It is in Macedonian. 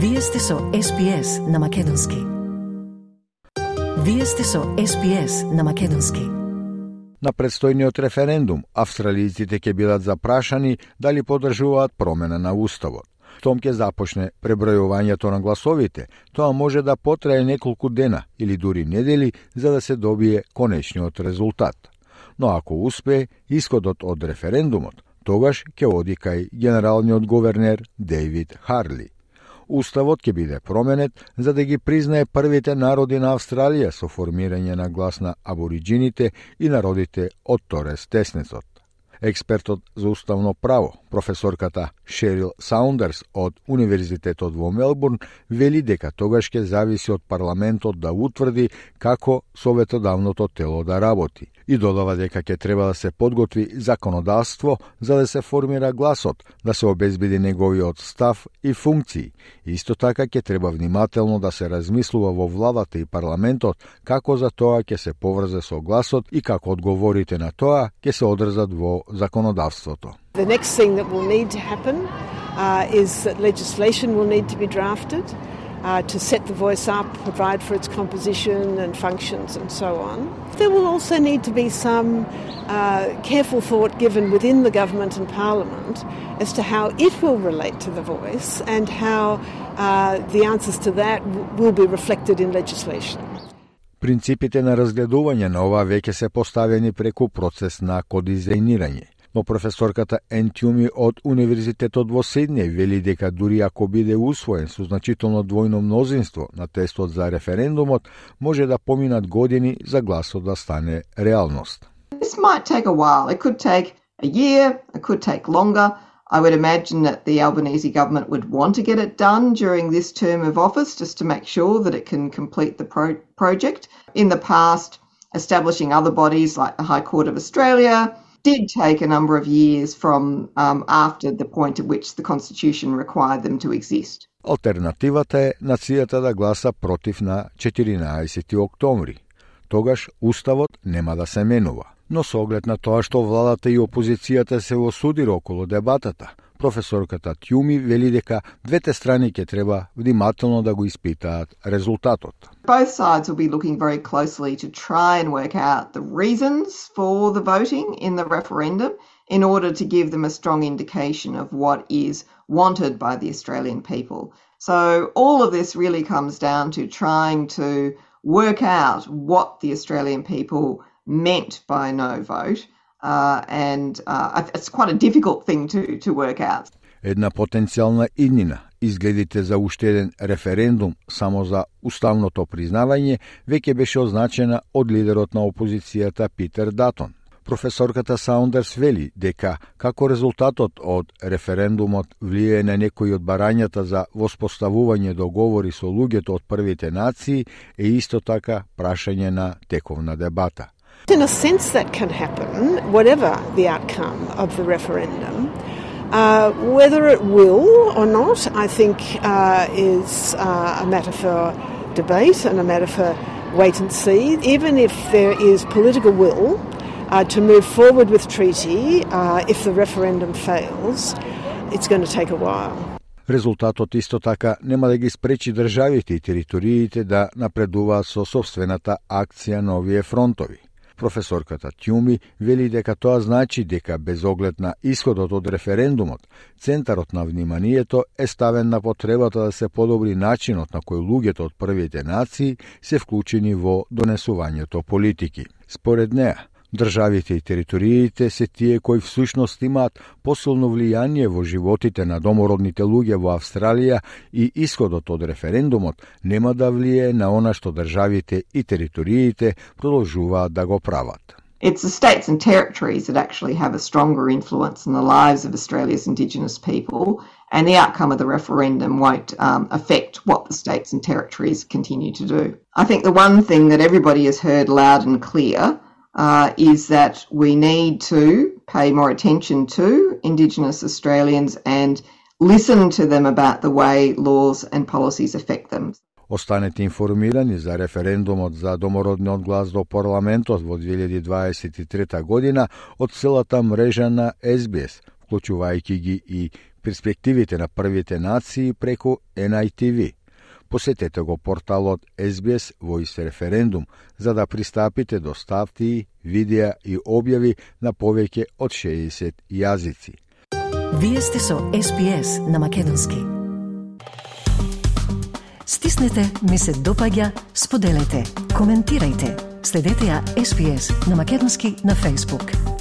Вие сте со SPS на Македонски. Вие сте со SPS на Македонски. На предстојниот референдум, австралијците ќе бидат запрашани дали подржуваат промена на уставот. Том ќе започне пребројувањето на гласовите, тоа може да потрае неколку дена или дури недели за да се добие конечниот резултат. Но ако успее, исходот од референдумот тогаш ќе оди кај генералниот говернер Дейвид Харли. Уставот ќе биде променет за да ги признае првите народи на Австралија со формирање на глас на абориджините и народите од Торес Теснецот. Експертот за уставно право, професорката Шерил Саундерс од Универзитетот во Мелбурн, вели дека тогаш ќе зависи од парламентот да утврди како советодавното тело да работи и додава дека ќе треба да се подготви законодавство за да се формира гласот, да се обезбеди неговиот став и функции. Исто така ќе треба внимателно да се размислува во владата и парламентот како за тоа ќе се поврзе со гласот и како одговорите на тоа ќе се одрзат во The next thing that will need to happen uh, is that legislation will need to be drafted uh, to set the voice up, provide for its composition and functions and so on. There will also need to be some uh, careful thought given within the government and parliament as to how it will relate to the voice and how uh, the answers to that will be reflected in legislation. Принципите на разгледување на ова веќе се поставени преку процес на кодизајнирање но професорката Ентјуми од Универзитетот во Сидне вели дека дури ако биде усвоен со значително двојно мнозинство на тестот за референдумот, може да поминат години за гласот да стане реалност. This might take a while. It could take a year, it could take longer. I would imagine that the Albanese government would want to get it done during this term of office just to make sure that it can complete the pro project. In the past, establishing other bodies like the High Court of Australia, did take a number of years from um, after the point at which the Constitution required them to exist. Алтернативата е нацијата да гласа против на 14 октомври. Тогаш Уставот нема да се менува. Но со оглед на тоа што владата и опозицијата се осудира околу дебатата, професорката Тјуми вели дека двете страни ќе треба внимателно да го испитаат резултатот. Both sides will be looking very closely to try and work out the reasons for the voting in the referendum in order to give them a strong indication of what is wanted by the Australian people. So all of this really comes down to trying to work out what the Australian people meant by no vote uh, and uh, it's quite a difficult thing to, to work out. Една потенцијална иднина, изгледите за уште еден референдум само за уставното признавање, веќе беше означена од лидерот на опозицијата Питер Датон. Професорката Саундерс вели дека како резултатот од референдумот влијае на некои од барањата за воспоставување договори со луѓето од првите нации е исто така прашање на тековна дебата. In a sense, that can happen, whatever the outcome of the referendum. Uh, whether it will or not, I think, uh, is uh, a matter for debate and a matter for wait and see. Even if there is political will uh, to move forward with treaty, uh, if the referendum fails, it's going to take a while. Резултатот исто така нема да ги спречи државите и териториите да напредуваат со собствената акција на овие фронтови. Професорката Тјуми вели дека тоа значи дека без оглед на исходот од референдумот, центарот на вниманието е ставен на потребата да се подобри начинот на кој луѓето од првите нации се вклучени во донесувањето политики. Според неа, Државите и териториите се тие кои всушност имаат посилно влијание во животите на домородните луѓе во Австралија и исходот од референдумот нема да влијае на она што државите и териториите продолжуваат да го прават. It's the states and territories that actually have a stronger influence on the lives of Australia's Indigenous people, and the outcome of the referendum won't um, affect what the states and territories continue to do. I think the one thing that everybody has heard loud and clear uh, is that we need to pay more attention to Indigenous Australians and listen to them about the way laws and policies affect them. Останете информирани за референдумот за домородниот глас до парламентот во 2023 година од целата мрежа на SBS, вклучувајќи ги и перспективите на првите нации преку NITV. Посетете го порталот SBS Voice Referendum за да пристапите до статии, видеа и објави на повеќе од 60 јазици. Вие сте со SBS на Македонски. Стиснете, ми се допаѓа, споделете, коментирајте. Следете ја SBS на Македонски на Facebook.